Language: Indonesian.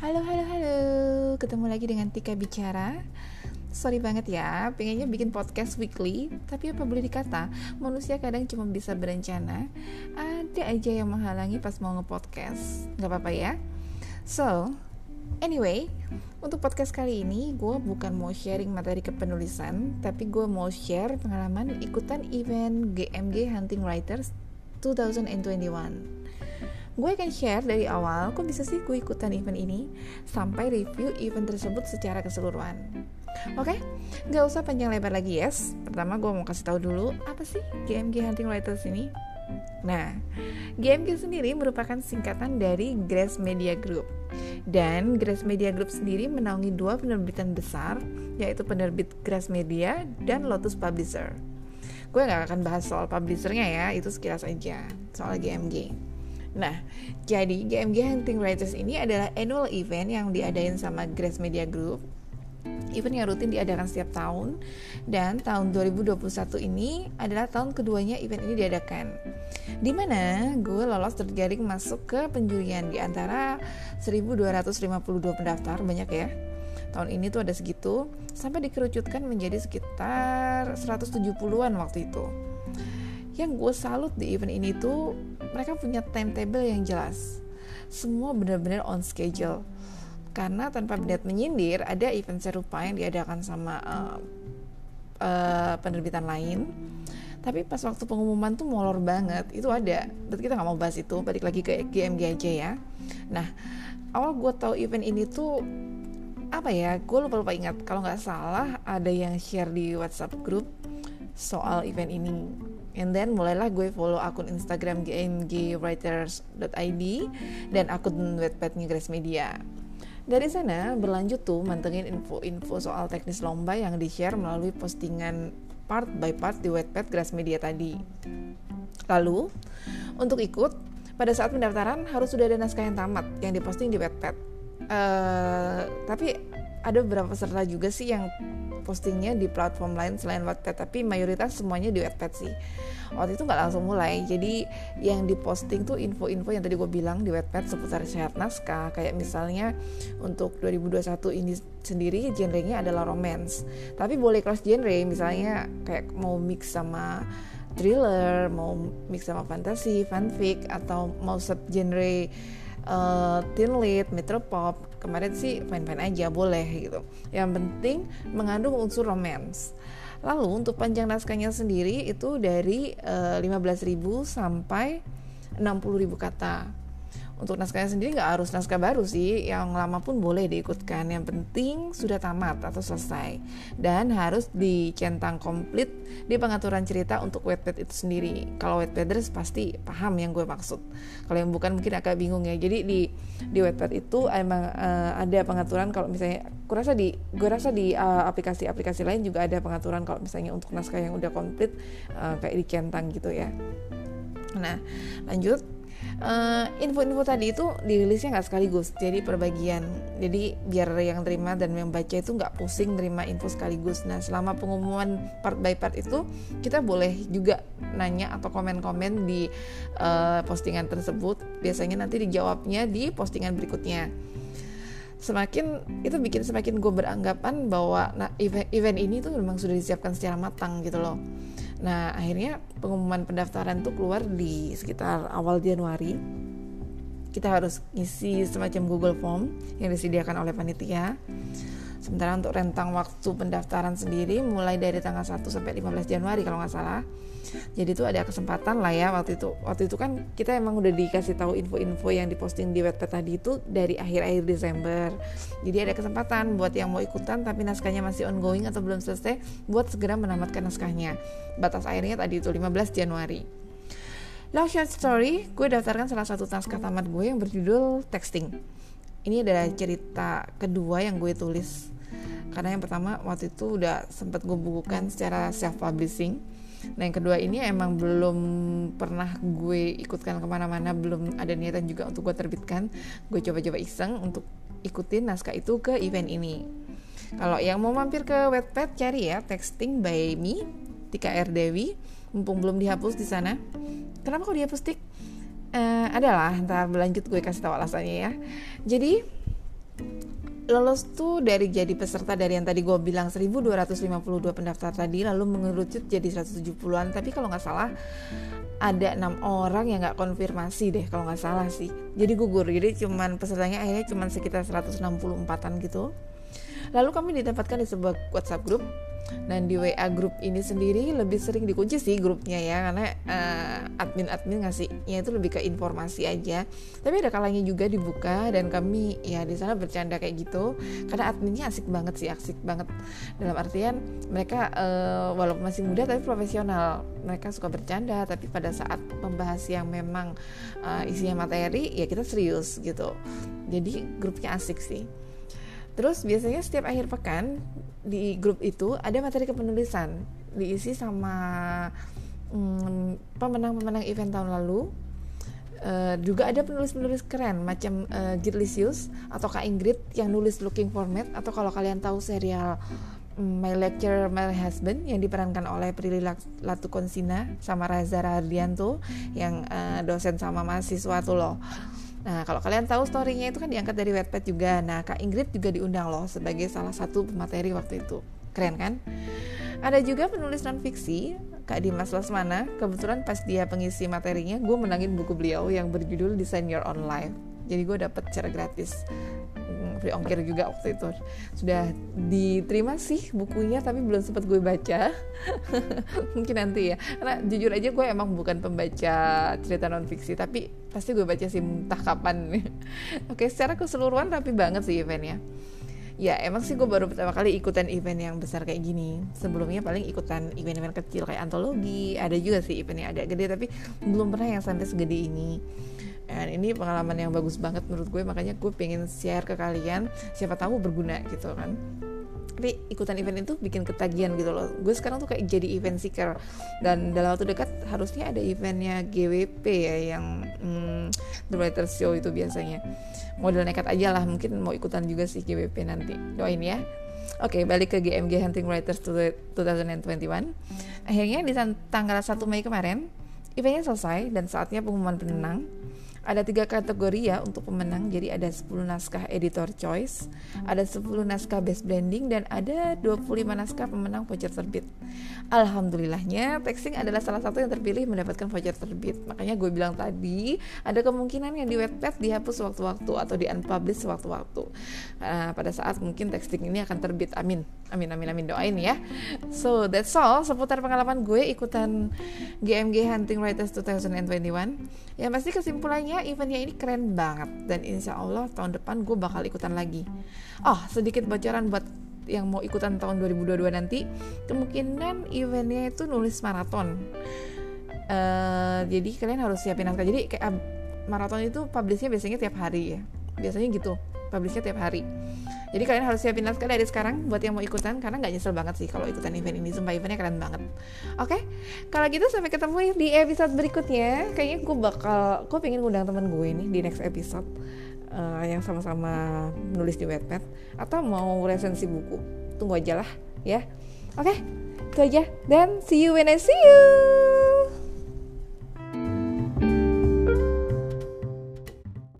Halo, halo, halo. Ketemu lagi dengan Tika Bicara. Sorry banget ya, pengennya bikin podcast weekly, tapi apa boleh dikata, manusia kadang cuma bisa berencana. Ada aja yang menghalangi pas mau nge-podcast. Gak apa-apa ya. So, anyway, untuk podcast kali ini gue bukan mau sharing materi kepenulisan, tapi gue mau share pengalaman ikutan event GMG Hunting Writers 2021 gue akan share dari awal kok bisa sih gue ikutan event ini sampai review event tersebut secara keseluruhan. Oke, okay? nggak usah panjang lebar lagi yes. Pertama gue mau kasih tahu dulu apa sih GMG Hunting Writers ini. Nah, GMG sendiri merupakan singkatan dari Grace Media Group. Dan Grace Media Group sendiri menaungi dua penerbitan besar, yaitu penerbit Grace Media dan Lotus Publisher. Gue gak akan bahas soal publishernya ya, itu sekilas aja, soal GMG. Nah, jadi GMG Hunting Writers ini adalah annual event yang diadain sama Grace Media Group Event yang rutin diadakan setiap tahun dan tahun 2021 ini adalah tahun keduanya event ini diadakan. Di mana gue lolos terjaring masuk ke penjurian di antara 1252 pendaftar banyak ya. Tahun ini tuh ada segitu sampai dikerucutkan menjadi sekitar 170-an waktu itu yang gue salut di event ini tuh mereka punya timetable yang jelas. Semua benar-benar on schedule. Karena tanpa niat menyindir ada event serupa yang diadakan sama uh, uh, penerbitan lain. Tapi pas waktu pengumuman tuh molor banget. Itu ada. Berarti kita nggak mau bahas itu. Balik lagi ke GMG aja ya. Nah awal gue tahu event ini tuh apa ya gue lupa lupa ingat. Kalau nggak salah ada yang share di WhatsApp grup soal event ini and then mulailah gue follow akun Instagram gmgwriters.id dan akun webpadnya Grace Media dari sana berlanjut tuh mantengin info-info soal teknis lomba yang di-share melalui postingan part by part di webpad Grace Media tadi. Lalu, untuk ikut, pada saat pendaftaran harus sudah ada naskah yang tamat yang diposting di webpad. Uh, tapi ada beberapa peserta juga sih yang postingnya di platform lain selain Wattpad tapi mayoritas semuanya di Wattpad sih. Waktu itu nggak langsung mulai. Jadi yang diposting tuh info-info yang tadi gue bilang di Wattpad seputar syarat naskah. Kayak misalnya untuk 2021 ini sendiri genrenya adalah romance. Tapi boleh cross genre. Misalnya kayak mau mix sama thriller, mau mix sama fantasy, fanfic atau mau sub genre uh, teen lead, metropop kemarin sih fine-fine aja boleh gitu. Yang penting mengandung unsur romance. Lalu untuk panjang naskahnya sendiri itu dari uh, eh, 15.000 sampai 60.000 kata untuk naskahnya sendiri nggak harus naskah baru sih. Yang lama pun boleh diikutkan. Yang penting sudah tamat atau selesai. Dan harus dicentang komplit di pengaturan cerita untuk wetpad itu sendiri. Kalau wetpaders pasti paham yang gue maksud. Kalau yang bukan mungkin agak bingung ya. Jadi di di wetpad itu emang uh, ada pengaturan kalau misalnya gue rasa di gue rasa di uh, aplikasi-aplikasi lain juga ada pengaturan kalau misalnya untuk naskah yang udah komplit uh, kayak dicentang gitu ya. Nah lanjut info-info uh, tadi itu dirilisnya nggak sekaligus jadi perbagian. Jadi biar yang terima dan yang baca itu nggak pusing terima info sekaligus. Nah selama pengumuman part by part itu kita boleh juga nanya atau komen-komen di uh, postingan tersebut. Biasanya nanti dijawabnya di postingan berikutnya. Semakin itu bikin semakin gue beranggapan bahwa nah event, event ini tuh memang sudah disiapkan secara matang gitu loh Nah akhirnya pengumuman pendaftaran tuh keluar di sekitar awal Januari. Kita harus ngisi semacam Google Form yang disediakan oleh panitia. Sementara untuk rentang waktu pendaftaran sendiri mulai dari tanggal 1 sampai 15 Januari kalau nggak salah. Jadi itu ada kesempatan lah ya waktu itu. Waktu itu kan kita emang udah dikasih tahu info-info yang diposting di webpad tadi itu dari akhir-akhir Desember. Jadi ada kesempatan buat yang mau ikutan tapi naskahnya masih ongoing atau belum selesai buat segera menamatkan naskahnya. Batas akhirnya tadi itu 15 Januari. Long short story, gue daftarkan salah satu naskah tamat gue yang berjudul Texting ini adalah cerita kedua yang gue tulis. Karena yang pertama waktu itu udah sempat gue bukukan secara self publishing nah yang kedua ini emang belum pernah gue ikutkan ke mana-mana belum ada niatan juga untuk gue terbitkan. Gue coba-coba iseng untuk ikutin naskah itu ke event ini. Kalau yang mau mampir ke webpad cari ya texting by me Tika R. Dewi. Mumpung belum dihapus di sana. Kenapa kok dihapus tik uh, adalah ntar berlanjut gue kasih tahu alasannya ya. Jadi lolos tuh dari jadi peserta dari yang tadi gue bilang 1252 pendaftar tadi lalu mengerucut jadi 170-an tapi kalau nggak salah ada enam orang yang nggak konfirmasi deh kalau nggak salah sih. Jadi gugur jadi cuman pesertanya akhirnya cuman sekitar 164an gitu. Lalu kami ditempatkan di sebuah WhatsApp grup dan di WA grup ini sendiri lebih sering dikunci sih grupnya ya karena uh, admin-admin ngasihnya itu lebih ke informasi aja. Tapi ada kalanya juga dibuka dan kami ya di sana bercanda kayak gitu karena adminnya asik banget sih, asik banget. Dalam artian mereka uh, walaupun masih muda tapi profesional. Mereka suka bercanda tapi pada saat membahas yang memang uh, isinya materi ya kita serius gitu. Jadi grupnya asik sih. Terus biasanya setiap akhir pekan di grup itu ada materi kepenulisan diisi sama hmm, pemenang-pemenang event tahun lalu. Uh, juga ada penulis-penulis keren macam uh, Girlisius atau Kak Ingrid yang nulis Looking for Mate atau kalau kalian tahu serial um, My Lecture My Husband yang diperankan oleh Prilly Latukonsina sama Raza Radianto yang uh, dosen sama mahasiswa tuh loh. Nah, kalau kalian tahu storynya itu kan diangkat dari Wattpad juga. Nah, Kak Ingrid juga diundang loh sebagai salah satu pemateri waktu itu. Keren kan? Ada juga penulis non fiksi, Kak Dimas Lesmana. Kebetulan pas dia pengisi materinya, gue menangin buku beliau yang berjudul Design Your Own Life. Jadi gue dapet cara gratis free ongkir juga waktu itu. Sudah diterima sih bukunya tapi belum sempat gue baca. Mungkin nanti ya. Karena jujur aja gue emang bukan pembaca cerita non fiksi tapi pasti gue baca sih entah kapan. Oke secara keseluruhan rapi banget sih eventnya ya. Emang sih gue baru pertama kali ikutan event yang besar kayak gini. Sebelumnya paling ikutan event-event kecil kayak antologi ada juga sih event yang agak gede tapi belum pernah yang sampai segede ini dan ini pengalaman yang bagus banget menurut gue makanya gue pengen share ke kalian. Siapa tahu berguna gitu kan. Tapi ikutan event itu bikin ketagihan gitu loh. Gue sekarang tuh kayak jadi event seeker. Dan dalam waktu dekat harusnya ada eventnya GWP ya yang hmm, The Writers Show itu biasanya. Model nekat aja lah mungkin mau ikutan juga sih GWP nanti. Doain ya. Oke, okay, balik ke GMG Hunting Writers 2021. Akhirnya di tanggal 1 Mei kemarin, eventnya selesai dan saatnya pengumuman pemenang ada tiga kategori ya untuk pemenang. Jadi ada 10 naskah editor choice ada 10 naskah best branding dan ada 25 naskah pemenang voucher terbit. Alhamdulillahnya texting adalah salah satu yang terpilih mendapatkan voucher terbit. Makanya gue bilang tadi ada kemungkinan yang di Wattpad dihapus sewaktu-waktu atau di unpublish sewaktu-waktu. Uh, pada saat mungkin texting ini akan terbit. Amin. Amin amin amin. Doain ya. So that's all. Seputar pengalaman gue ikutan GMG Hunting Writers 2021 ya pasti kesimpulannya pokoknya eventnya ini keren banget. Dan insya Allah tahun depan gue bakal ikutan lagi. Oh sedikit bocoran buat yang mau ikutan tahun 2022 nanti. Kemungkinan eventnya itu nulis maraton. Uh, jadi kalian harus siapin naskah. Jadi kayak uh, maraton itu publishnya biasanya tiap hari ya. Biasanya gitu publishnya tiap hari. Jadi kalian harus siapin naskah dari sekarang buat yang mau ikutan karena nggak nyesel banget sih kalau ikutan event ini. Sumpah eventnya keren banget. Oke okay? kalau gitu sampai ketemu di episode berikutnya. Kayaknya gue bakal gue pengen ngundang teman gue nih di next episode uh, yang sama-sama nulis di Wattpad atau mau resensi buku. Tunggu aja lah ya. Oke okay? itu aja. Dan see you when I see you